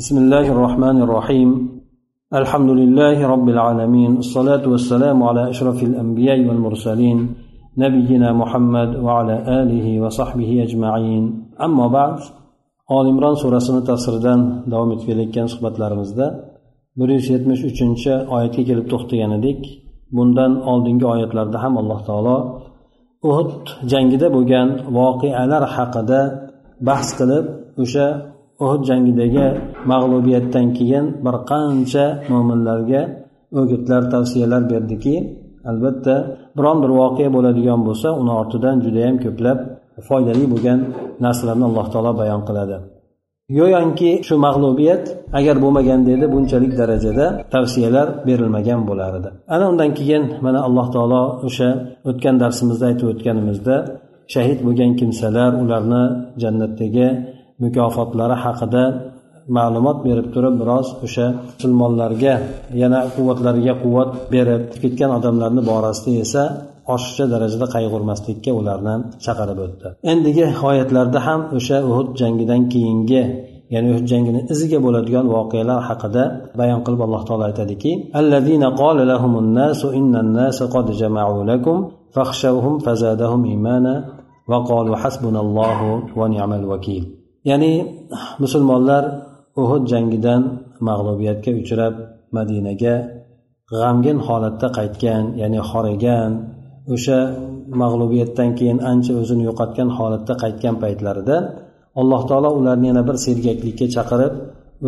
بسم الله الرحمن الرحيم الحمد لله رب العالمين الصلاة والسلام على أشرف الأنبياء والمرسلين نبينا محمد وعلى آله وصحبه أجمعين أما بعد آل إمران سورة تفسيردان دوام etgan suhbatlarimizda bir yuz yetmish uchinchi oyatga kelib to'xtagan edik. Bundan oldingi oyatlarda ham alloh taolo uhud jangida bo'lgan voqealar haqida bahs qilib o'sha uhud jangidagi mag'lubiyatdan keyin bir qancha mo'minlarga o'gitlar tavsiyalar berdiki albatta biron bir voqea bo'ladigan bo'lsa uni ortidan judayam ko'plab foydali bo'lgan narsalarni alloh taolo bayon qiladi. Go'yoki shu mag'lubiyat agar bo'lmaganda edi bunchalik darajada tavsiyalar berilmagan bo'lar edi. Ana undan keyin mana alloh taolo o'sha o'tgan darsimizda aytib o'tganimizda shahid bo'lgan kimsalar ularni jannatdagi mukofotlari haqida ma'lumot berib turib biroz o'sha musulmonlarga yana quvvatlariga quvvat berib ketgan odamlarni borasida esa oshiqcha darajada qayg'urmaslikka ularni chaqirib o'tdi. Endigi oyatlarda ham o'sha uhud jangidan keyingi ya'ni uhud jangini iziga bo'ladigan voqealar haqida bayon qilib alloh taolo aytadiki allazina qala lahumun nasu innan nasa qad jama'u lakum fakhshawhum fazadahum imana va qalu hasbunallohu va ni'mal vakil ya'ni musulmonlar uhud jangidan mag'lubiyatga uchrab madinaga g'amgin holatda qaytgan ya'ni horigan o'sha mag'lubiyatdan keyin ancha o'zini yo'qotgan holatda qaytgan paytlarida alloh taolo ularni yana bir sergaklikka chaqirib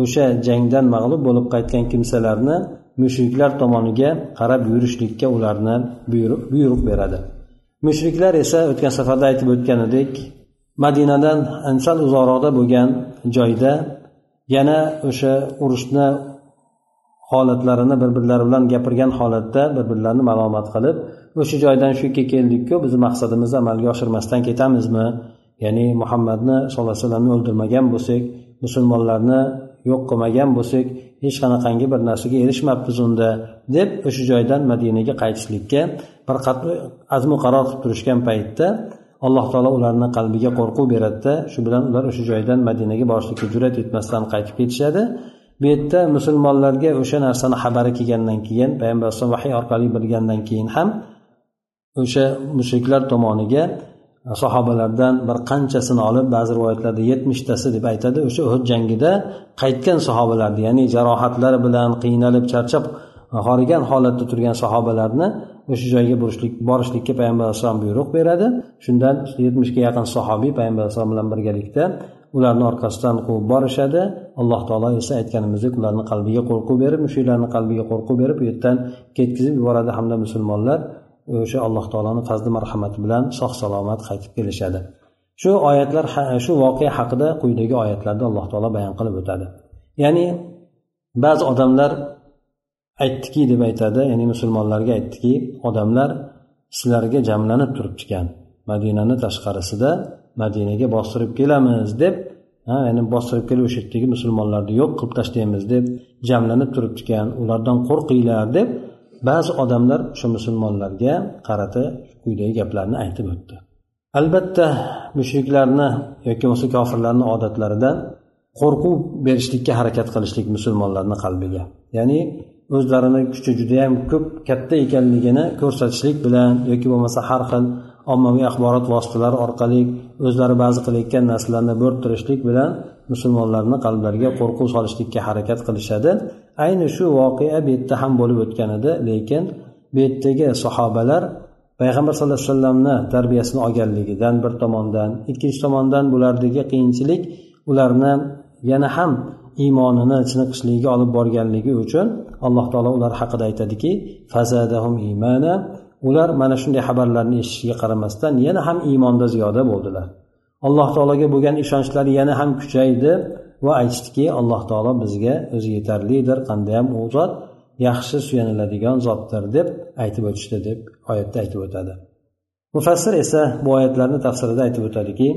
o'sha jangdan mag'lub bo'lib qaytgan kimsalarni mushriklar tomoniga qarab yurishlikka ularni buyruq beradi. Mushriklar esa o'tgan safarda aytib o'tganidek madinadan sal uzoqroqda bo'lgan joyda yana o'sha urushni holatlarini bir birlari bilan gapirgan holatda bir birlarini malomat qilib o'sha joydan shu yerga keldikku bizni maqsadimizni amalga oshirmasdan ketamizmi? Ya'ni muhammadni sallallohu alayhi vasallamni o'ldirmagan bo'lsak musulmonlarni yo'q qilmagan bo'lsak hech qanaqangi bir narsaga erishmabmiz unda deb o'sha joydan madinaga qaytishlikka bir azmu qaror qilib turishgan paytda alloh taolo ularni qalbiga qo'rquv beradida shu bilan ular o'sha joydan madinaga borishlikka jur'at etmasdan qaytib ketishadi. Bu yerda musulmonlarga o'sha narsani xabari kelgandan keyin payg'ambar alayhisalom vahiy orqali bilgandan keyin ham o'sha mushriklar tomoniga sahobalardan bir qanchasini olib ba'zi rivoyatlarda yetmishtasi deb aytadi o'sha uhud jangida qaytgan sahobalarni ya'ni jarohatlari bilan qiynalib charchab horigan holatda turgan sahobalarni o'sha joyga borishlik borishlikka payg'ambar alayhissalom buyruq beradi. Shundan yetmishga yaqin sahobiy payg'ambar alayhissalom bilan birgalikda ularni orqasidan quvib borishadi. Alloh taolo esa aytganimizdek ularni qalbiga qo'rquv berib mushuklarni qalbiga qo'rquv berib u yerdan ketkizib yuboradi hamda musulmonlar o'sha alloh taoloni fazli marhamati bilan sog' salomat qaytib kelishadi. Shu oyatlar shu voqea haqida quyidagi oyatlarda alloh taolo bayon qilib o'tadi. Ya'ni ba'zi odamlar aytdiki deb aytadi. Ya'ni musulmonlarga aytdiki odamlar sizlarga jamlanib turibdikan. Madinani tashqarisida madinaga bostirib kelamiz deb ha ya'ni bostirib kelib o'sha yerdagi musulmonlarni yo'q qilib tashlaymiz deb jamlanib turibdikan ulardan qo'rqinglar deb ba'zi odamlar o'sha musulmonlarga qarata quyidagi gaplarni aytib o'tdi. Albatta mushriklarni yoki bo'lmasa kofirlarni odatlaridan qo'rquv berishlikka harakat qilishlik musulmonlarni qalbiga. Ya'ni o'zlarini kuchi judayam ko'p katta ekanligini ko'rsatishlik bilan yoki bo'lmasa har xil ommaviy axborot vositalari orqali o'zlari ba'zi qilayotgan narsalarni bo'rttirishlik bilan musulmonlarni qalblariga qo'rquv solishlikka harakat qilishadi. Ayni shu voqea bu yerda ham bo'lib o'tgan edi lekin bu yerdagi sahobalar payg'ambar sallallohu alayhi vasallamni tarbiyasini olganligidan bir tomondan ikkinchi tomondan bulardagi qiyinchilik ularni yana ham iymonini chiniqishligiga olib borganligi uchun alloh taolo ular haqida aytadiki fazadahum imana. Ular mana shunday xabarlarni eshitishiga qaramasdan yana ham iymonda ziyoda bo'ldilar. Alloh taologa bo'lgan ishonchlari yana ham kuchaydi va aytishdiki alloh taolo bizga o'zi yetarlidir qandayyam u zot yaxshi suyaniladigan zotdir deb aytib o'tishdi deb oyatda aytib o'tadi. Mufassir esa bu oyatlarni tafsirida aytib o'tadiki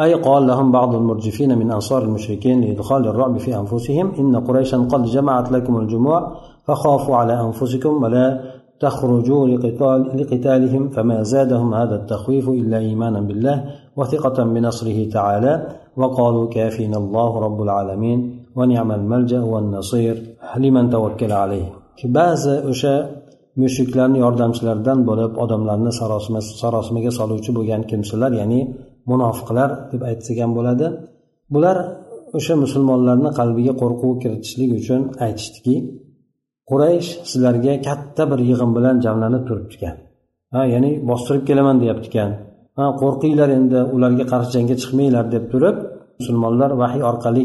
أي قال لهم بعض المرجفين من أنصار المشركين لإدخال الرعب في أنفسهم إن قريشا قد جمعت لكم الجموع فخافوا على أنفسكم ولا تخرجوا لقتال لقتالهم فما زادهم هذا التخويف إلا إيمانا بالله وثقة بنصره تعالى وقالوا كافينا الله رب العالمين ba'zi o'sha mushuklarni yordamchilaridan bo'lib odamlarni sarosimaga soluvchi bo'lgan kimsalar munofiqlar deb aytsak ham bo'ladi. Bular o'sha musulmonlarni qalbiga qo'rquv kiritishlik uchun aytishdiki quraysh sizlarga katta bir yig'in bilan jamlanib turibdikan. Ha ya'ni bostirib kelaman deyaptikan. Ha qo'rqinglar endi ularga qarshi jangga chiqmanglar deb turib musulmonlar vahiy orqali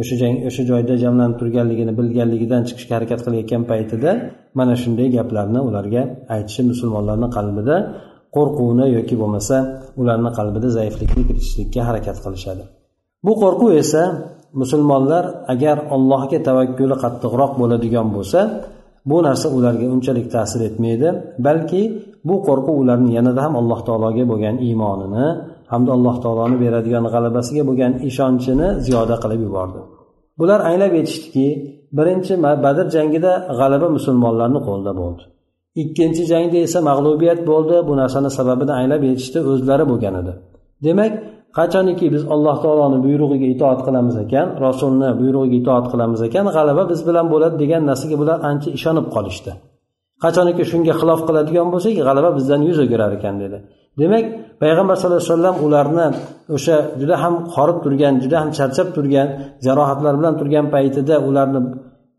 o'sha jang o'sha joyda jamlanib turganligini bilganligidan chiqishga harakat qilayotgan paytida mana shunday gaplarni ularga aytishi musulmonlarni qalbida qo'rquvni yoki bo'lmasa ularni qalbida zaiflikni kiritishlikka harakat qilishadi. Bu qo'rquv esa musulmonlar agar allohga tavakkuli qattiqroq bo'ladigan bo'lsa bu narsa ularga unchalik ta'sir etmaydi balki bu qo'rquv ularni yanada ham alloh taologa bo'lgan iymonini hamda alloh taoloni beradigan g'alabasiga bo'lgan ishonchini ziyoda qilib yubordi. Bular anglab yetishdiki birinchi badr jangida g'alaba musulmonlarni qo'lida bo'ldi. Ikkinchi jangda esa mag'lubiyat bo'ldi. Bu narsani sababini anglab yetishdi o'zlari bo'lgan edi. Demak qachoniki biz alloh taoloni buyrug'iga itoat qilamiz ekan rasulni buyrug'iga itoat qilamiz ekan g'alaba biz bilan bo'ladi degan narsaga bular ancha ishonib qolishdi. Qachoniki shunga xilof qiladigan bo'lsak g'alaba bizdan yuz o'girar ekan dedi. Demak payg'ambar sallallohu alayhi vasallam ularni o'sha juda ham horib turgan juda ham charchab turgan jarohatlar bilan turgan paytida ularni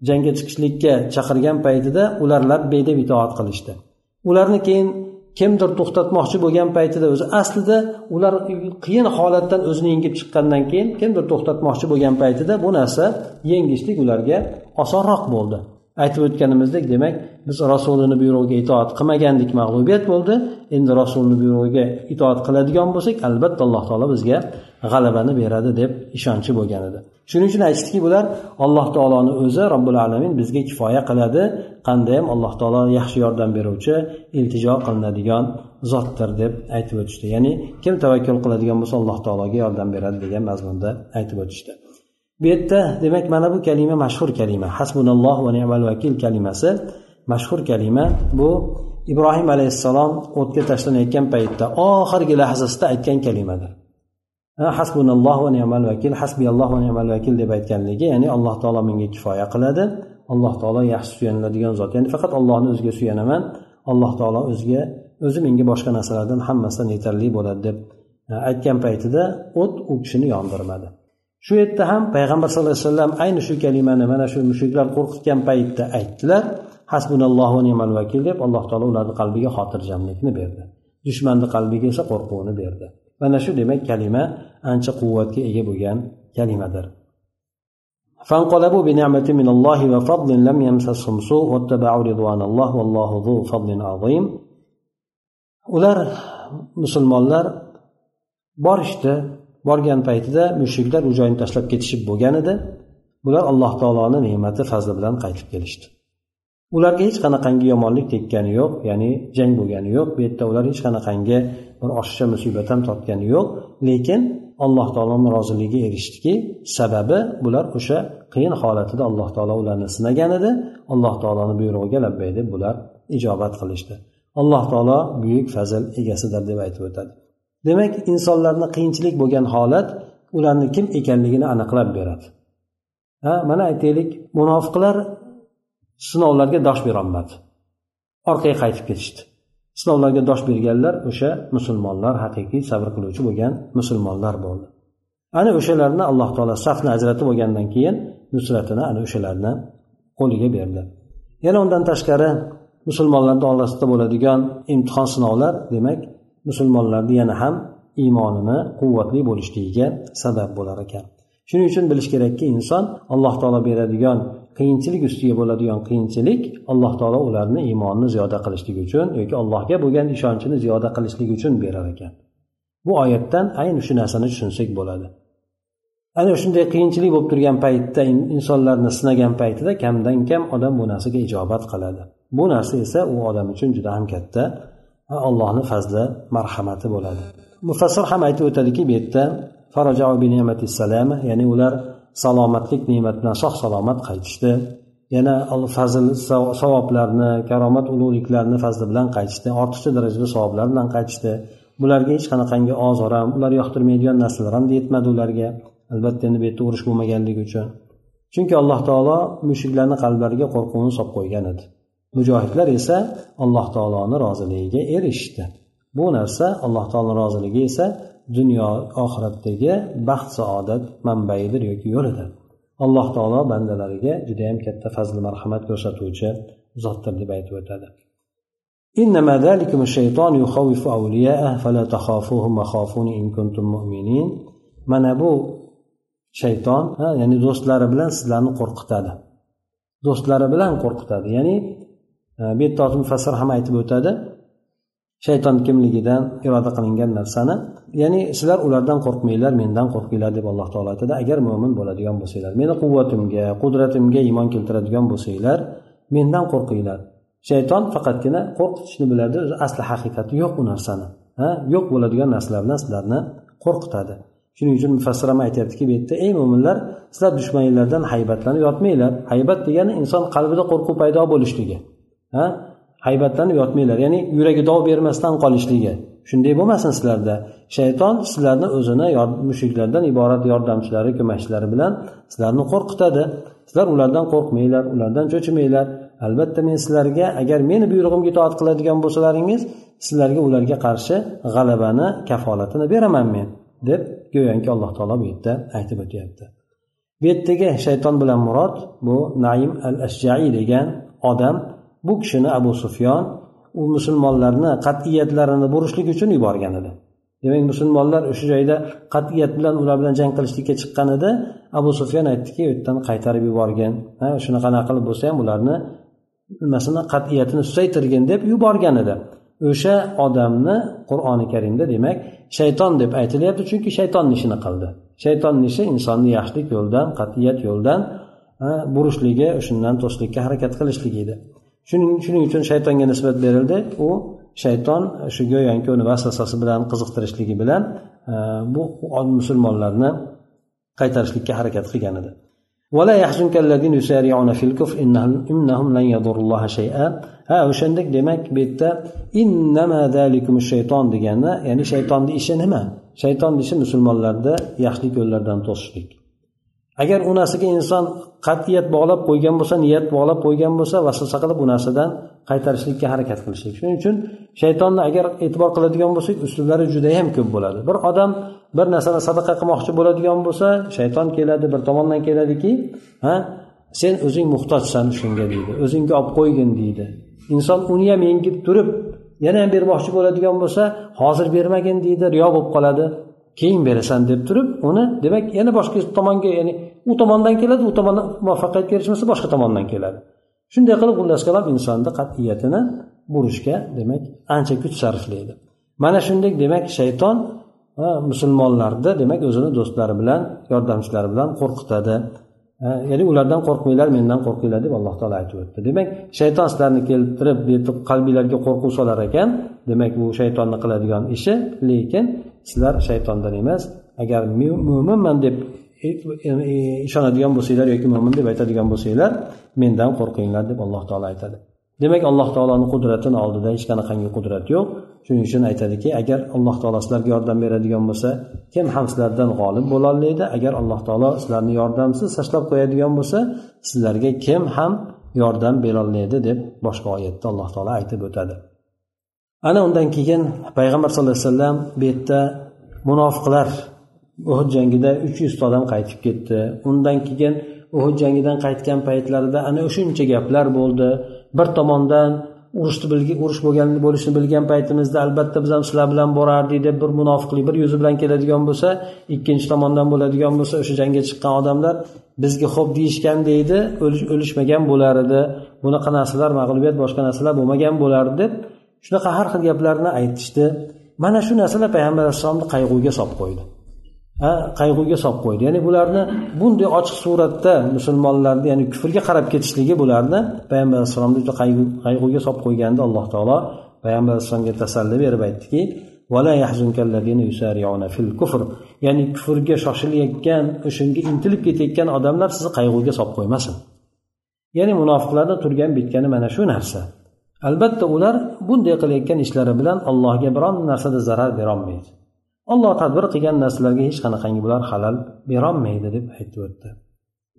jangga chiqishlikka chaqirgan paytida ular labbey deb itoat qilishdi. Ularni keyin kimdir to'xtatmoqchi bo'lgan paytida o'zi aslida ular qiyin holatdan o'zini yengib chiqqandan keyin kimdir to'xtatmoqchi bo'lgan paytida bu narsa yengishlik ularga osonroq bo'ldi. Aytib o'tganimizdek demak biz rasulini buyrug'iga itoat qilmagandik mag'lubiyat bo'ldi. Endi rasulni buyrug'iga itoat qiladigan bo'lsak albatta alloh taolo bizga g'alabani beradi deb ishonchi bo'lgan edi. Shuning uchun aytishdiki bular alloh taoloni o'zi robbil alamin bizga kifoya qiladi. Qandayyam alloh taolo yaxshi yordam beruvchi iltijo qilinadigan zotdir deb aytib o'tishdi. Ya'ni kim tavakkul qiladigan bo'lsa alloh taologa yordam beradi degan mazmunda aytib o'tishdi. Bu yerda demak mana bu kalima mashhur kalima. Hasbunalloh va ni'mal vakil kalimasi. Mashhur kalima bu ibrohim alayhissalom o'tga tashlanayotgan paytda oxirgi lahzasida aytgan kalimadir. Hasbunalloh va ni'mal vakil hasbiyalloh va ni'mal vakil deb aytganligi ya'ni alloh taolo menga kifoya qiladi. Alloh taolo yaxshi suyaniladigan zot ya'ni faqat ollohni o'ziga suyanaman. Alloh taolo o'ziga o'zi menga boshqa narsalardan hammasidan yetarli bo'ladi deb aytgan paytida o't u kishini yondirmadi. shu yerda ham payg'ambar sallallohu alayhi vasallam ayni shu kalimani mana shu mushuklar qo'rqitgan paytda aytdilar hasbunallohu va nimal vakil deb alloh taolo ularni qalbiga xotirjamlikni berdi. Dushmanni qalbiga esa qo'rquvni berdi. Mana shu demak kalima ancha quvvatga ega bo'lgan kalimadir. فانقلبوا بنعمة من الله وفضل لم يمسسهم سوء واتبعوا رضوان الله والله ذو فضل عظيم ular musulmonlar borishdi borgan paytida mushriklar u joyni tashlab ketishib bo'lgan edi. Bular alloh taoloni ne'mati fazli bilan qaytib kelishdi. Ularga hech qanaqangi yomonlik tekkani yo'q ya'ni jang bo'lgani yo'q. Bu yerda ular hech qanaqangi bir oshiqcha musibat ham totgani yo'q. Lekin alloh taoloni roziligiga erishdiki sababi bular o'sha qiyin holatida alloh taolo ularni sinagan edi. Alloh taoloni buyrug'iga labbay deb bular ijobat qilishdi. Alloh taolo buyuk fazl egasidir deb aytib o'tadi. Demak insonlarni qiyinchilik bo'lgan holat ularni kim ekanligini aniqlab beradi. Ha mana aytaylik munofiqlar sinovlarga dosh berolmadi. Orqaga qaytib ketishdi. Sinovlarga dosh berganlar o'sha musulmonlar haqiqiy sabr qiluvchi bo'lgan musulmonlar bo'ldi. Ana o'shalarni alloh taolo safni ajratib olgandan keyin nusratini ana o'shalarni qo'liga berdi. Yana undan tashqari musulmonlarni orasida bo'ladigan imtihon sinovlar demak musulmonlarni yana ham iymonini quvvatli bo'lishligiga sabab bo'lar ekan. Shuning uchun bilish kerakki inson alloh taolo beradigan qiyinchilik ustiga bo'ladigan qiyinchilik alloh taolo ularni iymonini ziyoda qilishlik uchun yoki allohga bo'lgan ishonchini ziyoda qilishlik uchun berar ekan. Bu oyatdan ayni shu narsani tushunsak bo'ladi. Ana shunday qiyinchilik bo'lib turgan paytda insonlarni sinagan paytida kamdan kam odam bu narsaga ijobat qiladi. Bu narsa esa u odam uchun juda ham katta allohni fazli marhamati bo'ladi. Mufassir ham aytib o'tadiki bu yerda ya'ni ular salomatlik ne'matidan sog' salomat qaytishdi. Yana fazl savoblarni karomat ulug'liklarni fazli bilan qaytishdi ortiqcha darajada savoblar bilan qaytishdi. Bularga hech qanaqangi ozor ham ular yoqtirmaydigan narsalar ham yetmadi ularga. Albatta endi bu yerda urush bo'lmaganligi uchun. Chunki alloh taolo mushuklarni qalblariga qo'rquvni solib qo'ygan edi. mujohidlar esa alloh taoloni roziligiga erishishdi. Bu narsa alloh taoloni roziligi esa dunyo oxiratdagi baxt saodat manbaidir yoki yo'lidir alloh taolo bandalariga judayam katta fazli marhamat ko'rsatuvchi zotdir deb aytib o'tadi. إنما ذلكم الشيطان يخوف أولياءه فلا تخافوهم وخافوني إن كنتم مؤمنين من أبو shayton ya'ni do'stlari bilan sizlarni qo'rqitadi. Do'stlari bilan qo'rqitadi ya'ni Э, bu yerda mufassir ham aytib o'tadi. Shayton kimligidan iroda qilingan narsani. Ya'ni sizlar ulardan qo'rqmanglar mendan qo'rqinglar deb alloh taolo aytadi. Agar mo'min bo'ladigan bo'lsanglar meni quvvatimga qudratimga iymon keltiradigan bo'lsanglar mendan qo'rqinglar. Shayton faqatgina qo'rqitishni biladi o'zi asli haqiqati yo'q u narsani. Ha yo'q bo'ladigan narsalar bilan sizlarni qo'rqitadi. Shuning uchun mufassir ham aytyaptiki bu yerda ey mo'minlar sizlar dushmaninglardan haybatlanib yotmanglar. Haybat degani inson qalbida qo'rquv paydo bo'lishligi. Ha? Haybatlanib yotmanglar. Ya'ni yuragi dov bermasdan qolishligi shunday bo'lmasin sizlarda. Shayton sizlarni o'zini mushuklardan iborat yordamchilari ko'makchilari bilan sizlarni qo'rqitadi. Sizlar ulardan qo'rqmanglar ulardan cho'chimanglar. Albatta men sizlarga agar meni buyrug'imga itoat qiladigan bo'lsalaringiz sizlarga ularga qarshi g'alabani kafolatini beraman men deb go'yoki alloh taolo bu yerda aytib o'tyapti. Bu yerdagi shayton bilan murod bu naim al ashjai degan odam bu kishini abu sufyon u musulmonlarni qat'iyatlarini burishlik uchun yuborgan edi. Demak musulmonlar o'sha joyda qat'iyat bilan ular bilan jang qilishlikka chiqqan edi. Abu sufyon aytdiki u yerdan qaytarib yuborgin. Ha shunaqa qilib bo'lsa ham ularni nimasini qat'iyatini susaytirgin deb yuborgan edi. O'sha odamni qur'oni karimda demak shayton deb aytilyapti chunki shaytonni ishini qildi. Shaytonni ishi insonni yaxshilik yo'ldan qat'iyat yo'ldan burishligi shundan to'sishlikka harakat qilishligi edi. shuning shuning uchun shaytonga nisbat berildi. U shayton shu go'yoki uni vasvasasi bilan qiziqtirishligi bilan e, bu musulmonlarni qaytarishlikka harakat qilgan edi. ولا يحزنك الذين يسارعون في الكفر إنهم, إنهم لن يضروا الله شيئا ha o'shandek demak bu yerda innama zalikum shayton deganda ya'ni shaytonning ishi nima? Shaytonning ishi musulmonlarda yaxshilik yo'llardan to'sishlik. Agar u narsaga inson qat'iyat bog'lab qo'ygan bo'lsa niyat bog'lab qo'ygan bo'lsa vasvasa qilib u narsadan qaytarishlikka harakat qilishlik. Shuning uchun shaytonni agar e'tibor qiladigan bo'lsak uslublari judayam ko'p bo'ladi. Bir odam bir narsani sadaqa qilmoqchi bo'ladigan bo'lsa shayton keladi bir tomondan keladiki ha sen o'zing muhtojsan shunga deydi o'zingga olib qo'ygin deydi. Inson uni ham yengib turib yana ham bermoqchi bo'ladigan bo'lsa hozir bermagin deydi riyo bo'lib qoladi. Keyin berasan deb turib uni demak yana boshqa tomonga ya'ni u tomondan keladi u tomondan muvaffaqiyatga erishmasa boshqa tomondan keladi. Shunday qilib xullas kalom insonni qat'iyatini burishga demak ancha kuch sarflaydi. Mana shunday demak shayton musulmonlarni demak o'zini do'stlari bilan yordamchilari bilan qo'rqitadi. Ya'ni ulardan qo'rqmanglar mendan qo'rqinglar deb alloh taolo aytib o'tdi. Demak shayton sizlarni keltirib qalbinglarga qo'rquv solar ekan demak bu shaytonni qiladigan ishi lekin sizlar shaytondan emas agar mo'minman deb e, e, e, ishonadigan bo'lsanglar yoki mo'min deb aytadigan bo'lsanglar mendan qo'rqinglar deb alloh taolo aytadi. Demak alloh taoloni qudratini oldida hech qanaqangi qudrat yo'q. Shuning uchun aytadiki agar alloh taolo sizlarga yordam beradigan bo'lsa kim ham sizlardan g'olib bo'lolmaydi agar alloh taolo sizlarni yordamsiz tashlab qo'yadigan bo'lsa sizlarga kim ham yordam berolmaydi deb boshqa oyatda alloh taolo aytib o'tadi. Ana undan keyin payg'ambar sallallohu alayhi vasallam bu yerda munofiqlar uhud jangida uch yuzta odam qaytib ketdi. Undan keyin uhud jangidan qaytgan paytlarida ana shuncha gaplar bo'ldi. Bir tomondan urushni urush bo'lgan bo'lishini bilgan paytimizda albatta biz ham sizlar bilan borardik deb bir munofiqlik bir yuzi bilan keladigan bo'lsa ikkinchi tomondan bo'ladigan bo'lsa o'sha jangga chiqqan odamlar bizga xo'p deyishgan deydi o'lishmagan bo'lar edi. Bunaqa narsalar mag'lubiyat boshqa narsalar bo'lmagan bo'lardi deb shunaqa har xil gaplarni aytishdi. Mana shu narsalar payg'ambar alayhissalomni qayg'uga solib qo'ydi. Qayg'uga solib qo'ydi. Ya'ni bularni bunday ochiq suratda musulmonlarni ya'ni kufrga qarab ketishligi bularni payg'ambar alayhissalomni juda qayg'uga solib qo'yganda alloh taolo. Payg'ambar alayhissalomga tasalli berib aytdiki ya'ni kufrga shoshilayotgan o'shanga intilib ketayotgan odamlar sizni qayg'uga solib qo'ymasin. Ya'ni munofiqlarni turgan bitgani mana shu narsa. Albatta ular bunday qilayotgan ishlari bilan allohga biron narsada zarar berolmaydi. Olloh tadbir qilgan narsalarga hech qanaqangi bular halal berolmaydi deb aytib o'tdi.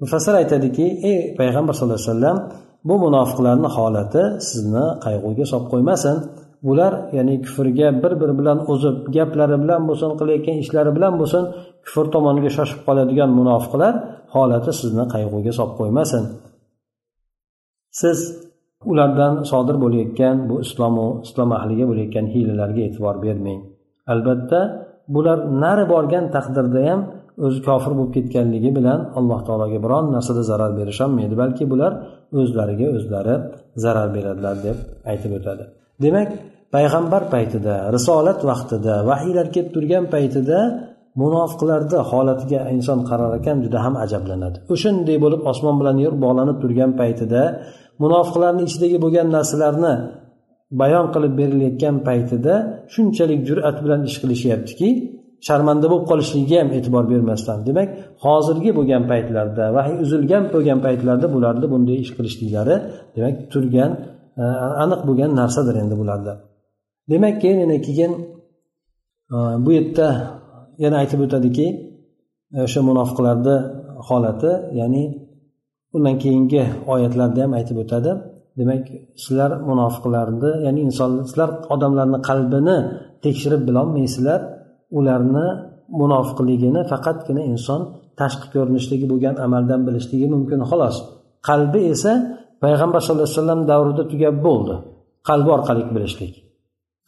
Mufassir aytadiki ey payg'ambar sallallohu alayhi vasallam bu munofiqlarni holati sizni qayg'uga solib qo'ymasin. Bular ya'ni kufrga bir biri bilan o'zib gaplari bilan bo'lsin qilayotgan ishlari bilan bo'lsin kufr tomoniga shoshib qoladigan munofiqlar holati sizni qayg'uga solib qo'ymasin. Siz ulardan sodir bo'layotgan bu islomu islom ahliga bo'layotgan hiylalarga e'tibor bermang. Albatta bular nari borgan taqdirda ham o'zi kofir bo'lib ketganligi bilan alloh taologa biron narsada zarar berisholmaydi balki bular o'zlariga o'zlari zarar beradilar deb aytib o'tadi. Demak payg'ambar paytida risolat vaqtida vahiylar kelib turgan paytida munofiqlarni holatiga inson qarar ekan juda ham ajablanadi. O'shanday bo'lib osmon bilan yer bog'lanib turgan paytida munofiqlarni ichidagi bo'lgan narsalarni bayon qilib berilayotgan paytida shunchalik jur'at bilan ish qilishyaptiki sharmanda bo'lib qolishligiga ham e'tibor bermasdan demak hozirgi bo'lgan paytlarda vahiy uzilgan bo'lgan paytlarda bularni bunday ish qilishliklari demak turgan e, aniq bo'lgan narsadir endi bularda. Demak keyin yana keyin e, bu yerda yana aytib o'tadiki e, o'sha munofiqlarni holati ya'ni undan keyingi oyatlarda ham aytib o'tadi. Demak sizlar munofiqlarni ya'ni inson sizlar odamlarni qalbini tekshirib bilolmaysizlar ularni munofiqligini faqatgina inson tashqi ko'rinishdagi bo'lgan amaldan bilishligi mumkin. Xolos qalbi esa payg'ambar sallallohu alayhi vasallam davrida tugab bo'ldi. Qalbi orqali bilishlik.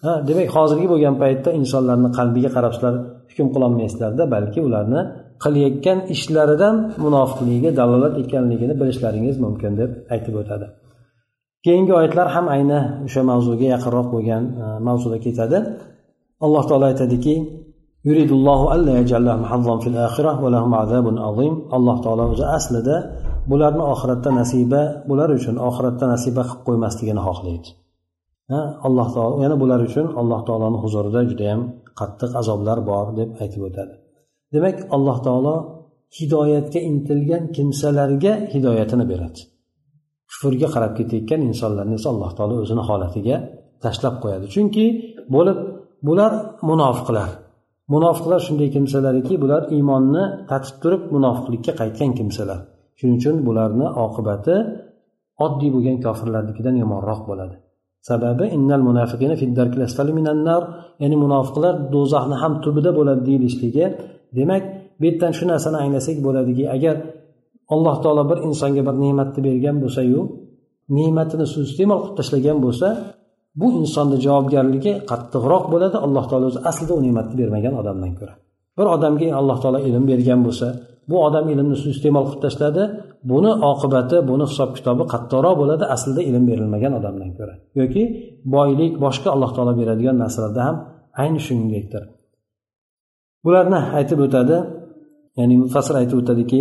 Ha demak hozirgi bo'lgan paytda insonlarni qalbiga qarab sizlar hukm qilolmaysizlarda balki ularni qilayotgan ishlaridan munofiqligiga dalolat ekanligini bilishlaringiz mumkin deb aytib o'tadi. Keyingi oyatlar ham ayni o'sha mavzuga yaqinroq bo'lgan e, mavzuda ketadi. Alloh taolo aytadiki alloh taolo o'zi aslida bularni oxiratda nasiba bular uchun oxiratda nasiba qilib qo'ymasligini xohlaydi. Alloh taolo yana bular uchun alloh taoloni huzurida judayam qattiq azoblar bor deb aytib o'tadi. Demak alloh taolo hidoyatga intilgan kimsalarga hidoyatini beradi. Kufrga qarab ketayotgan insonlarni esa alloh taolo o'zini holatiga tashlab qo'yadi. Chunki bo'lib bular munofiqlar. Munofiqlar shunday kimsalarki bular iymonni tatib turib munofiqlikka qaytgan kimsalar. Shuning uchun bularni oqibati oddiy bo'lgan kofirlarnikidan yomonroq bo'ladi. Sababi innal munafiqina ya'ni munofiqlar do'zaxni ham tubida bo'ladi deyilishligi demak bu yerdan shu narsani anglasak bo'ladiki agar alloh taolo bir insonga bir ne'matni bergan bo'lsayu ne'matini suiiste'mol qilib tashlagan bo'lsa bu insonni javobgarligi qattiqroq bo'ladi. Alloh taolo o'zi aslida u ne'matni bermagan odamdan ko'ra. Bir odamga alloh taolo ilm bergan bo'lsa bu odam ilmni suiiste'mol qilib tashladi. Buni oqibati buni hisob kitobi qattiqroq bo'ladi aslida ilm berilmagan odamdan ko'ra. Yoki boylik boshqa alloh taolo beradigan narsalarda ham ayni shuningdekdir. Bularni aytib o'tadi ya'ni mufassir aytib o'tadiki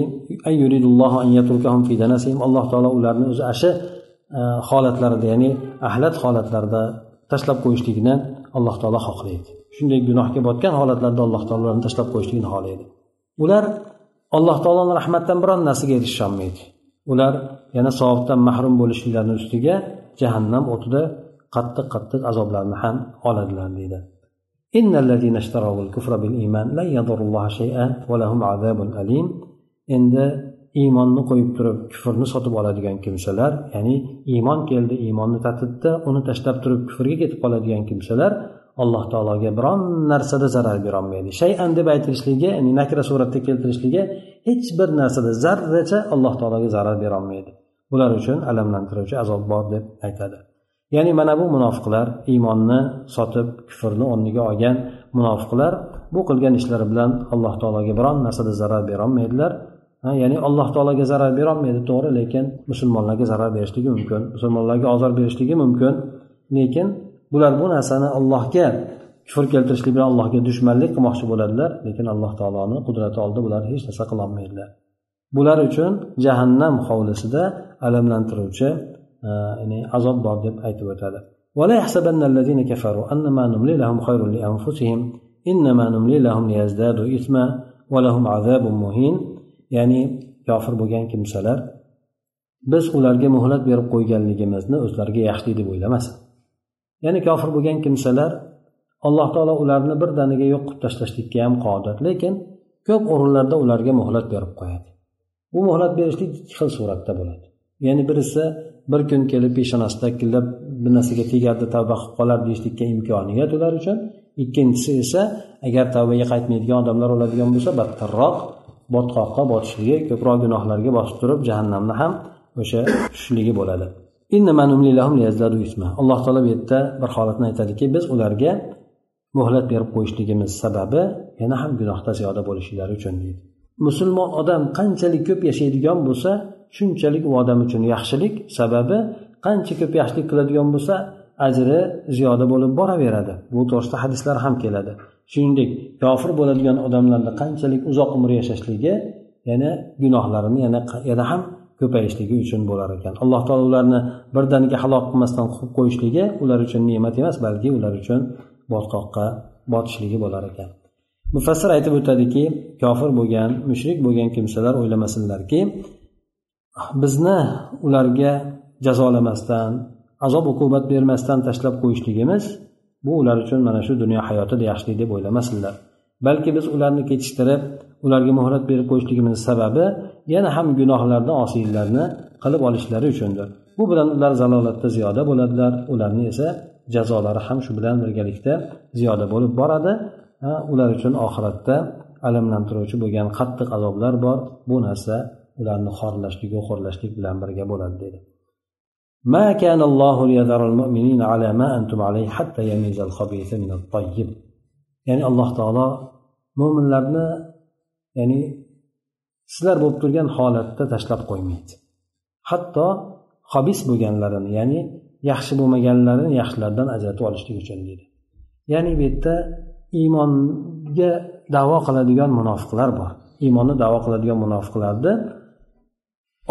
alloh taolo ularni o'zi ana shu e, holatlarida ya'ni ahlat holatlarida tashlab qo'yishlikni alloh taolo xohlaydi. Shunday gunohga botgan holatlarda alloh taolo ularni tashlab qo'yishlikni xohlaydi. Ular alloh taoloni rahmatidan biron narsaga erisha olmaydi ular yana savobdan mahrum bo'lishliklarini ustiga jahannam o'tida qattiq qattiq azoblarni ham oladilar deydi. إن iymonni qo'yib turib kufrni sotib oladigan kimsalar ya'ni iymon keldi iymonni tatibda uni tashlab turib kufrga ketib qoladigan kimsalar alloh taologa biron narsada zarar berolmaydi. Shayan deb aytilishligi ya'ni nakra suratda keltirishligi hech bir narsada zarracha alloh taologa zarar berolmaydi. Bular uchun alamlantiruvchi azob bor deb aytadi. Ya'ni mana bu munofiqlar iymonni sotib kufrni o'rniga olgan munofiqlar bu qilgan ishlari bilan alloh taologa biron narsada zarar berolmaydilar. Ya'ni alloh taologa zarar berolmaydi to'g'ri lekin musulmonlarga zarar berishligi mumkin musulmonlarga ozor berishligi mumkin. Lekin bular bu narsani allohga kufr keltirishlik bilan allohga dushmanlik qilmoqchi bo'ladilar lekin alloh taoloni qudrati oldida bular hech narsa qilolmaydilar bular uchun jahannam hovlisida alamlantiruvchi e, ya'ni azob bor deb aytib o'tadi. Ya'ni kofir bo'lgan kimsalar biz ularga muhlat berib qo'yganligimizni o'zlariga yaxshilik deb o'ylamasin ya'ni kofir bo'lgan kimsalar alloh taolo ularni birdaniga yo'q qilib tashlashlikka ham qodir lekin ko'p o'rinlarda ularga muhlat berib qo'yadi. Bu muhlat berishlik ikki xil suratda bo'ladi. Ya'ni birisi bir kun kelib peshonasida killab bir narsaga tegardi tavba qilib qolar deyishlikka imkoniyat ular uchun. Ikkinchisi esa agar tavbaga qaytmaydigan odamlar bo'ladigan bo'lsa battarroq botqoqqa botishligi ko'proq gunohlarga bosib turib jahannamni ham o'sha tushishligi bo'ladi. Alloh taolo bu yerda bir holatni aytadiki biz ularga muhlat berib qo'yishligimiz sababi yana ham gunohda ziyoda bo'lishlari uchun deydi. Musulmon odam qanchalik ko'p yashaydigan bo'lsa shunchalik u odam uchun yaxshilik sababi qancha ko'p yaxshilik qiladigan bo'lsa ajri ziyoda bo'lib boraveradi. Bu to'g'risida hadislar ham keladi. Shuningdek kofir bo'ladigan odamlarni qanchalik uzoq umr yashashligi yana gunohlarini yana yana ham ko'payishligi uchun bo'lar ekan. Alloh taolo ularni birdaniga halok qilmasdan qilib qo'yishligi ular uchun ne'mat emas balki ular uchun botqoqqa botishligi bo'lar ekan. Mufassir aytib o'tadiki kofir bo'lgan mushrik bo'lgan kimsalar o'ylamasinlarki bizni ularga jazolamasdan azob uqubat bermasdan tashlab qo'yishligimiz bu ular uchun mana shu dunyo hayotida yaxshilik deb o'ylamasinlar. Balki biz ularni kechiktirib ularga muhlat berib qo'yishligimiz sababi yana ham gunohlardan osiylarni qilib olishlari uchundir. Bu bilan ular zalolatda ziyoda bo'ladilar ularni esa jazolari ham shu bilan birgalikda ziyoda bo'lib boradi. Ular uchun oxiratda alamlantiruvchi bo'lgan qattiq azoblar bor. Bu narsa ularni xorlashlik xo'rlashlik bilan birga bo'ladi dedi. ما كان الله ليذر المؤمنين على ما أنتم عليه حتى يميز الخبيث من الطيب ya'ni alloh taolo mo'minlarni ya'ni sizlar bo'lib turgan holatda tashlab qo'ymaydi. Hatto hobis bo'lganlarini ya'ni yaxshi bo'lmaganlarini yaxshilardan ajratib olishlik uchun deydi. Ya'ni bu yerda iymonga davo qiladigan munofiqlar bor. Iymonni davo qiladigan munofiqlarni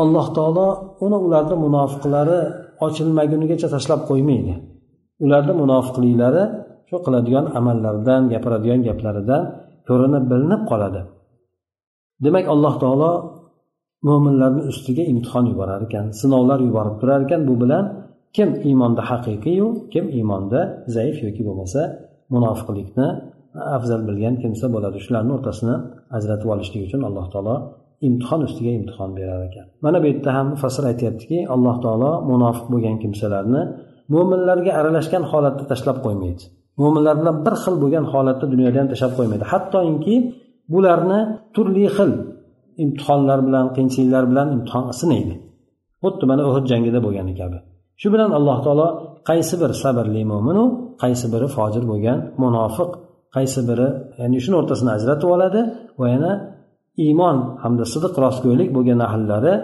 alloh taolo uni ularni munofiqlari ochilmagunigacha tashlab qo'ymaydi. Ularni munofiqliklari shu qiladigan amallaridan gapiradigan gaplaridan ko'rinib bilinib qoladi. Demak alloh taolo mo'minlarni ustiga imtihon yuborar ekan sinovlar yuborib turar ekan. Bu bilan kim iymonda haqiqiyu kim iymonda zaif yoki bo'lmasa munofiqlikni afzal bilgan kimsa bo'ladi. Shularni o'rtasini ajratib olishlik uchun alloh taolo imtihon ustiga imtihon berar ekan. Mana bu yerda ham mufassir aytyaptiki alloh taolo munofiq bo'lgan kimsalarni mo'minlarga aralashgan holatda tashlab qo'ymaydi. Mo'minlar bilan bir xil bo'lgan holatda dunyoda ham tashlab qo'ymaydi. Hattoki bularni turli xil imtihonlar bilan qiyinchiliklar bilan imtihon sinaydi xuddi mana uhud jangida bo'lgani kabi. Shu bilan alloh taolo qaysi bir sabrli mo'minu qaysi biri fojir bo'lgan munofiq qaysi biri ya'ni shuni o'rtasini ajratib oladi va yana iymon hamda sidiq rostgo'ylik bo'lgan ahllari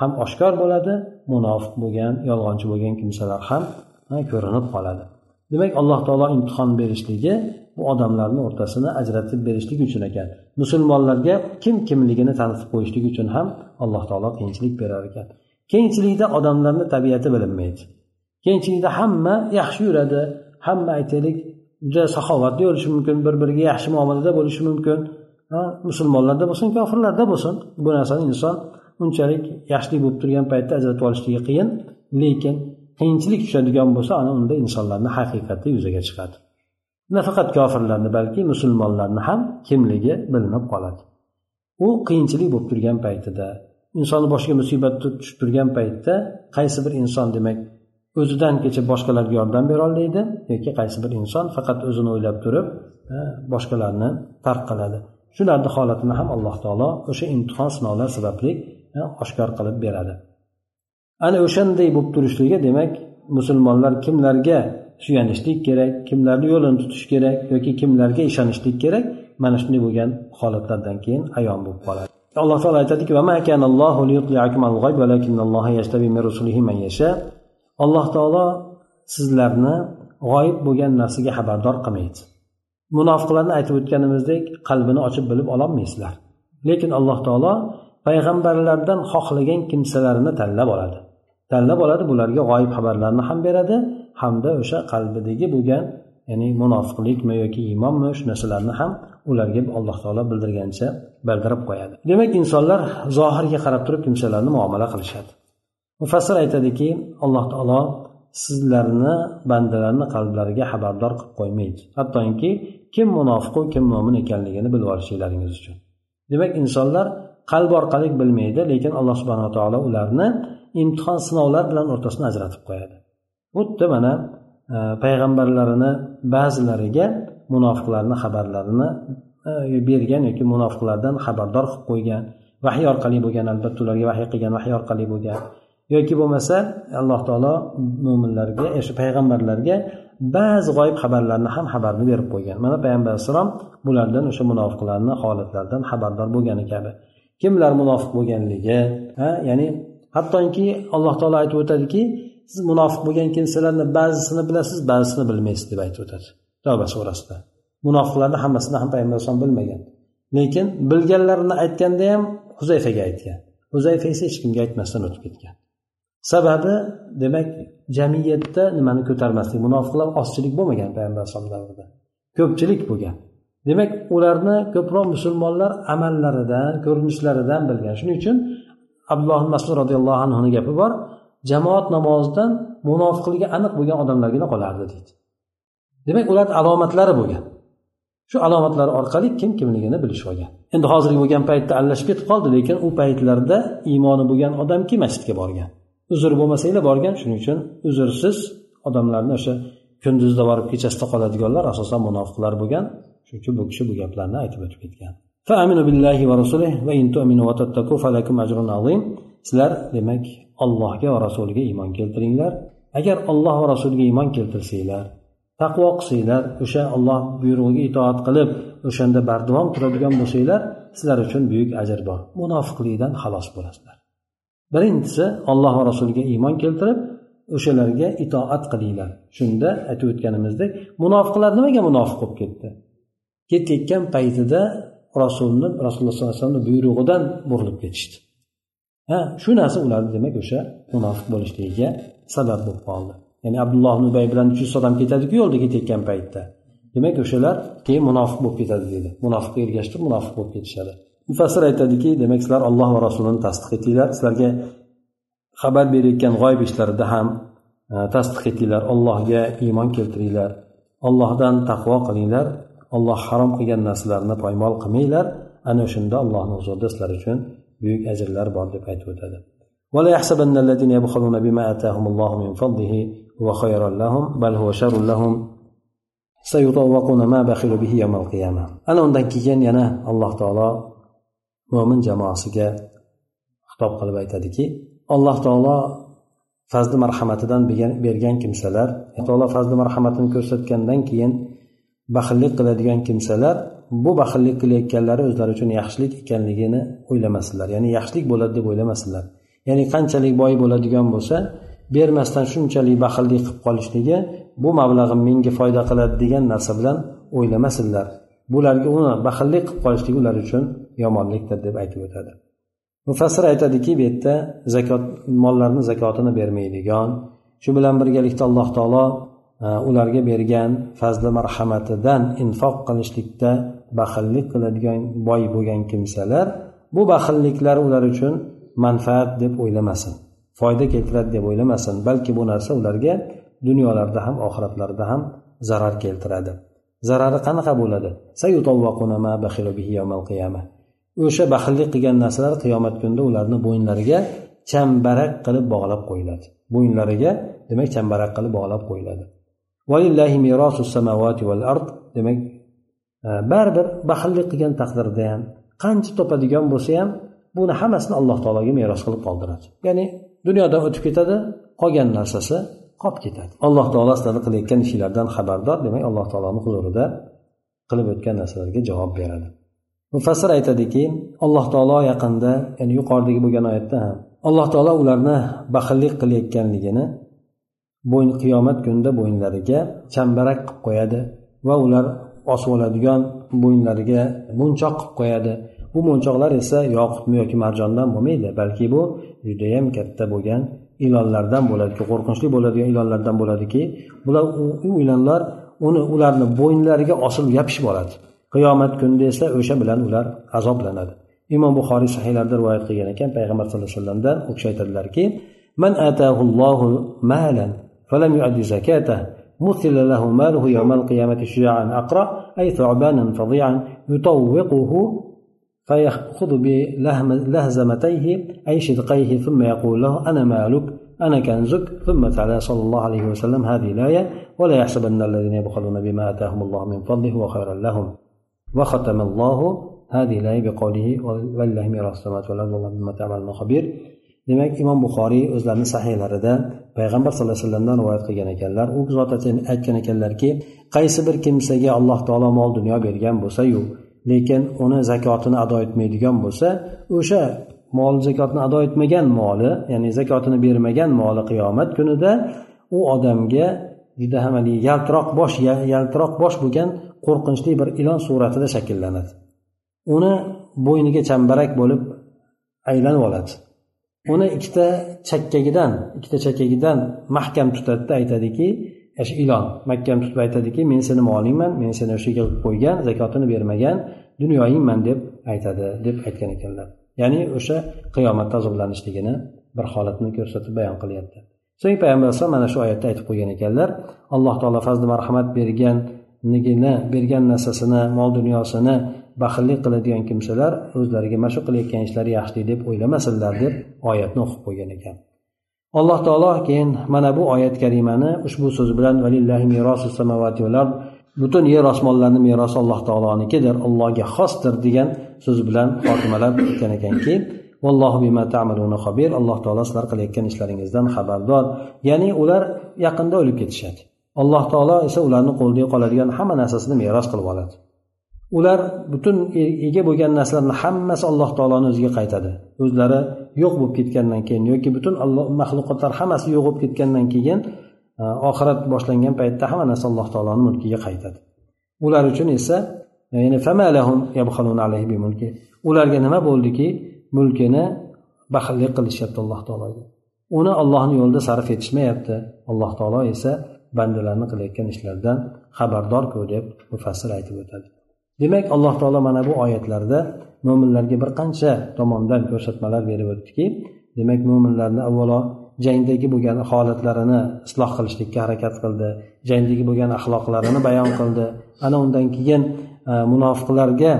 ham oshkor bo'ladi munofiq bo'lgan yolg'onchi bo'lgan kimsalar ham ko'rinib qoladi. Demak alloh taolo imtihon berishligi bu odamlarni o'rtasini ajratib berishlik uchun ekan. Musulmonlarga kim kimligini tanitib qo'yishlik uchun ham alloh taolo qiyinchilik berar ekan. Keyinchilikda odamlarni tabiati bilinmaydi. Keyinchilikda hamma yaxshi yuradi hamma aytaylik juda saxovatli bo'lishi mumkin bir biriga yaxshi muomalada bo'lishi mumkin. Musulmonlarda bo'lsin kofirlarda bo'lsin. Bu narsani inson unchalik yaxshilik bo'lib turgan paytda ajratib olishligi qiyin lekin qiyinchilik tushadigan bo'lsa ana unda insonlarni haqiqati yuzaga chiqadi. Nafaqat kofirlarni balki musulmonlarni ham kimligi bilinib qoladi. U qiyinchilik bo'lib turgan paytida insonni boshiga musibat tushib turgan paytda qaysi bir inson demak o'zidan kecha boshqalarga yordam berolmaydi yoki qaysi bir inson faqat o'zini o'ylab turib boshqalarni tark qiladi. Shularni holatini ham alloh taolo o'sha imtihon sinovlar sababli oshkor qilib beradi. Ana o'shanday bo'lib turishligi demak musulmonlar kimlarga suyanishlik kerak kimlarni yo'lini tutish kerak yoki kimlarga ishonishlik kerak mana shunday bo'lgan holatlardan keyin ayon bo'lib qoladi. Alloh taolo aytadiki alloh taolo sizlarni g'oyib bo'lgan narsaga xabardor qilmaydi. Munofiqlarni aytib o'tganimizdek qalbini ochib bilib ololmaysizlar. Lekin alloh taolo payg'ambarlardan xohlagan kimsalarini tanlab oladi. Tanlab oladi bularga g'oyib xabarlarni ham beradi hamda o'sha qalbidagi bo'lgan ya'ni munofiqlikmi yoki iymonmi shu narsalarni ham ularga alloh taolo bildirgancha bildirib qo'yadi. Demak insonlar zohirga qarab turib kimsalarni muomala qilishadi. Mufassir aytadiki alloh taolo sizlarni bandalarni qalblariga xabardor qilib qo'ymaydi. Hattoki kim munofiqu kim mo'min ekanligini bilib olishinglaringiz uchun. Demak insonlar qalb orqali bilmaydi lekin alloh subhanaa taolo ularni imtihon sinovlar bilan o'rtasini ajratib qo'yadi. Xuddi mana e, payg'ambarlarini ba'zilariga munofiqlarni xabarlarini e, bergan yoki munofiqlardan xabardor qilib qo'ygan vahiy orqali bo'lgan albatta ularga vahiy qilgan vahiy orqali bo'lgan. Yoki bo'lmasa alloh taolo mo'minlarga o'sha e, payg'ambarlarga ba'zi g'oyib xabarlarni ham xabarni berib qo'ygan. Mana payg'ambar alayhissalom bulardan o'sha munofiqlarni holatlaridan xabardor bo'lgani kabi. Kimlar munofiq bo'lganligi ha ya'ni hattoki alloh taolo aytib o'tadiki siz munofiq bo'lgan kimsalarni ba'zisini bilasiz ba'zisini bilmaysiz deb aytib o'tadi tavba surasida. Munofiqlarni hammasini ham payg'ambar alayhisalom bilmagan. Lekin bilganlarini aytganda ham huzayfaga aytgan. Huzayfa esa hech kimga aytmasdan o'tib ketgan. Sababi demak jamiyatda nimani ko'tarmaslik? Munofiqlar ozchilik bo'lmagan payg'ambar alayhisalom davrida. Ko'pchilik bo'lgan. Demak ularni ko'proq musulmonlar amallaridan ko'rinishlaridan bilgan. Shuning uchun abdulloh masud roziyallohu anhuni gapi bor. Jamoat namozidan munofiqligi aniq bo'lgan odamlargina qolardi deydi. Demak ularni alomatlari bo'lgan. Shu alomatlar orqali kim kimligini bilishib olgan. Endi hozirgi bo'lgan paytda aralashib ketib qoldi lekin u paytlarda iymoni bo'lgan odam kim masjidga borgan? Uzr bo'lmasanglar borgan shuning uchun uzrsiz odamlarni o'sha kunduzda borib kechasida qoladiganlar asosan munofiqlar bo'lgan. Shuning uchun bu kishi bu gaplarni aytib o'tib ketgan. Sizlar demak allohga va rasuliga iymon keltiringlar. Agar alloh va rasuliga iymon keltirsanglar taqvo qilsanglar o'sha olloh buyrug'iga itoat qilib o'shanda bardavom turadigan bo'lsanglar sizlar uchun buyuk ajr bor. Munofiqlikdan xalos bo'lasizlar. Birinchisi alloh va rasuliga iymon keltirib o'shalarga itoat qilinglar. Shunda aytib o'tganimizdek munofiqlar nimaga munofiq bo'lib ketdi? Ketayotgan paytida rasulni rasululloh sollallohu alayhi vasallamni buyrug'idan burilib ketishdi. Ha shu narsa ularni demak o'sha munofiq bo'lishligiga sabab bo'lib qoldi. Ya'ni abdulloh ibn ubay bilan uch yuz odam ketadiku yo'lda ketayotgan paytda. Demak o'shalar keyin munofiq bo'lib ketadi deydi munofiqqa ergashib munofiq bo'lib ketishadi. Mufassir aytadiki demak sizlar alloh va rasulini tasdiq etinglar. Sizlarga xabar berayotgan g'oyib ishlarida ham e, tasdiq etinglar. Allohga iymon keltiringlar. Ollohdan taqvo qilinglar. olloh harom qilgan narsalarni poymol qilmanglar. Ana o'shanda allohni huzurida sizlar uchun buyuk ajrlar bor deb aytib o'tadi. ولا يحسبن الذين يبخلون بما آتاهم الله من فضله هو خيرا لهم بل هو شر لهم سيطوقون ما بخلوا به يوم القيامة أنا undan keyin yana alloh taolo mo'min jamoasiga xitob qilib aytadiki alloh taolo fazli marhamatidan bergan kimsalar e, alloh fazli marhamatini ko'rsatgandan keyin baxillik qiladigan kimsalar bu baxillik qilayotganlari o'zlari uchun yaxshilik ekanligini o'ylamasinlar ya'ni yaxshilik bo'ladi deb o'ylamasinlar ya'ni qanchalik boy bo'ladigan bo'lsa bermasdan shunchalik baxillik qilib qolishligi bu mablag'im menga foyda qiladi degan narsa bilan o'ylamasinlar bularga uni baxillik qilib qolishligi ular uchun yomonlikdir deb aytib o'tadi. Mufassir aytadiki bu yerda zakot mollarni zakotini bermaydigan shu bilan birgalikda alloh taolo Э, ularga bergan fazli marhamatidan infoq qilishlikda baxillik qiladigan boy bo'lgan kimsalar bu baxilliklar ular uchun manfaat deb o'ylamasin foyda keltiradi deb o'ylamasin balki bu narsa ularga dunyolarda ham oxiratlarida ham zarar keltiradi. Zarari qanaqa bo'ladi? O'sha baxillik qilgan narsalar qiyomat kunida ularni bo'yinlariga chambarak qilib bog'lab qo'yiladi. Bo'yinlariga demak chambarak qilib bog'lab qo'yiladi. Demak e, baribir baxillik qilgan taqdirda ham qancha topadigan bo'lsa ham buni hammasini alloh taologa meros qilib qoldiradi. Ya'ni dunyodan o'tib ketadi qolgan narsasi qolib ketadi. Alloh taolo sizlarni qilayotgan ishinglardan xabardor demak alloh taoloni huzurida qilib o'tgan narsalarga javob beradi. Mufassir aytadiki alloh taolo yaqinda ya'ni yuqoridagi bo'lgan oyatda ham alloh taolo ularni baxillik qilayotganligini bo'yn qiyomat kunida bo'ynlariga chambarak qilib qo'yadi va ular osib oladigan bo'ynlariga munchoq qilib qo'yadi. Bu mo'nchoqlar esa yoqutmi yoki marjondan bo'lmaydi balki bu judayam katta bo'lgan ilonlardan bo'ladiki qo'rqinchli bo'ladigan ilonlardan bo'ladiki bular u ilonlar uni ularni bo'ynlariga osilib yopishib oladi. Qiyomat kunida esa o'sha bilan ular azoblanadi. Imom buxoriy sahiylarda rivoyat qilgan ekan payg'ambar sallallohu alayhi vasallamdan u kishi aytadilarki man atahullohu malan falam yuaddi zakatah مثل له ماله يوم القيامة شجاعا أقرأ أي ثعبانا فظيعا يطوقه فيأخذ بلهزمتيه أي شدقيه ثم يقول له أنا مالك أنا كنزك ثم تعالى صلى الله عليه وسلم هذه الآية ولا يحسبن الذين يبخلون بما آتاهم الله من فضله هو خيرا لهم. وختم الله هذه الآية بقوله ولله ميراث السماوات والأرض والله بما تعملون خبير demak imom buxoriy o'zlarini sahiylarida payg'ambar sallallohu alayhi vasallamdan rivoyat qilgan ekanlar. U zot aytgan ekanlarki qaysi bir kimsaga alloh taolo mol dunyo bergan bo'lsayu lekin uni zakotini ado etmaydigan bo'lsa o'sha mol zakotni ado etmagan moli ya'ni zakotini bermagan moli qiyomat kunida u odamga juda ham yaltiroq bosh yaltiroq bosh bo'lgan qo'rqinchli bir ilon suratida shakllanadi. Uni bo'yniga chambarak bo'lib aylanib oladi. Uni ikkita chakkagidan ikkita chakkagidan mahkam tutadida aytadiki o'sha ilon mahkam tutib aytadiki men seni molingman men seni o'sha yerga qo'ygan zakotini bermagan dunyoyingman deb aytadi deb aytgan ekanlar. Ya'ni o'sha qiyomatda azoblanishligini bir holatni ko'rsatib bayon qilyapti. So'ng payg'ambar alayhisalom mana shu oyatda aytib qo'ygan ekanlar alloh taolo fazli marhamat berganligini bergan narsasini mol dunyosini baxillik qiladigan kimsalar o'zlariga mana shu qilayotgan ishlari yaxshi deb o'ylamasinlar deb oyatni o'qib qo'ygan ekan. Alloh taolo keyin mana bu oyat karimani ushbu so'z bilan butun yer osmonlarni merosi alloh taolonikidir allohga xosdir degan so'z bilan xotimalab ketgan ekanki vallohu bima ta'maluna xobir alloh taolo sizlar qilayotgan ishlaringizdan xabardor. Ya'ni ular yaqinda o'lib ketishadi. Alloh taolo esa ularni qo'lida qoladigan hamma narsasini meros qilib oladi. Ular butun e-, ega bo'lgan narsalarni hammasi alloh taoloni o'ziga qaytadi. O'zlari yo'q bo'lib ketgandan keyin yoki butun maxluqotlar hammasi yo'q bo'lib ketgandan keyin e, oxirat boshlangan paytda hamma narsa alloh taoloni mulkiga qaytadi. Ular uchun esa e, ya'ni ularga nima bo'ldiki? Mulkini baxillik qilishyapti alloh taologa. Uni ollohni yo'lida sarf etishmayapti. Alloh taolo esa bandalarni qilayotgan ishlaridan xabardorku deb mufassir aytib o'tadi. Demak alloh taolo mana bu oyatlarda mo'minlarga bir qancha tomondan ko'rsatmalar berib o'tdiki demak mo'minlarni avvalo jangdagi bo'lgan holatlarini isloh qilishlikka harakat qildi jangdagi bo'lgan axloqlarini bayon qildi. Ana undan keyin e, munofiqlarga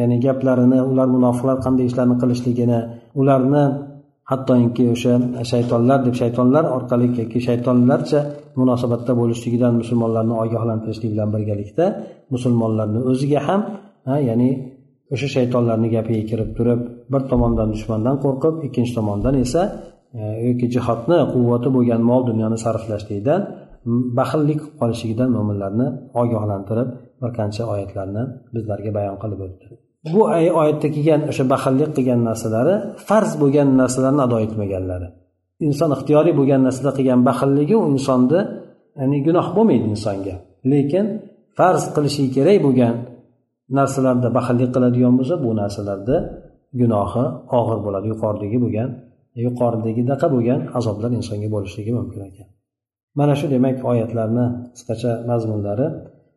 ya'ni gaplarini ular munofiqlar qanday ishlarni qilishligini ularni hattoki o'sha shaytonlar deb shaytonlar orqali yoki shaytonlarcha munosabatda bo'lishligidan musulmonlarni ogohlantirishlik bilan birgalikda musulmonlarni o'ziga ham ha, ya'ni o'sha shaytonlarni gapiga kirib turib bir tomondan dushmandan qo'rqib ikkinchi tomondan esa e, yoki jihodni quvvati bo'lgan mol dunyoni sarflashlikdan baxillik qilib qolishligidan mo'minlarni ogohlantirib bir qancha oyatlarni bizlarga bayon qilib o'tdi. Bu oyatda kelgan o'sha baxillik qilgan narsalari farz bo'lgan narsalarni ado etmaganlari. Inson ixtiyoriy bo'lgan narsada qilgan baxilligi u insonni ya'ni gunoh bo'lmaydi insonga. Lekin farz qilishi kerak bo'lgan narsalarda baxillik qiladigan bo'lsa bu narsalarda gunohi og'ir bo'ladi yuqoridagi bo'lgan yuqoridagidaqa bo'lgan azoblar insonga bo'lishligi mumkin ekan. Mana shu demak oyatlarni qisqacha mazmunlari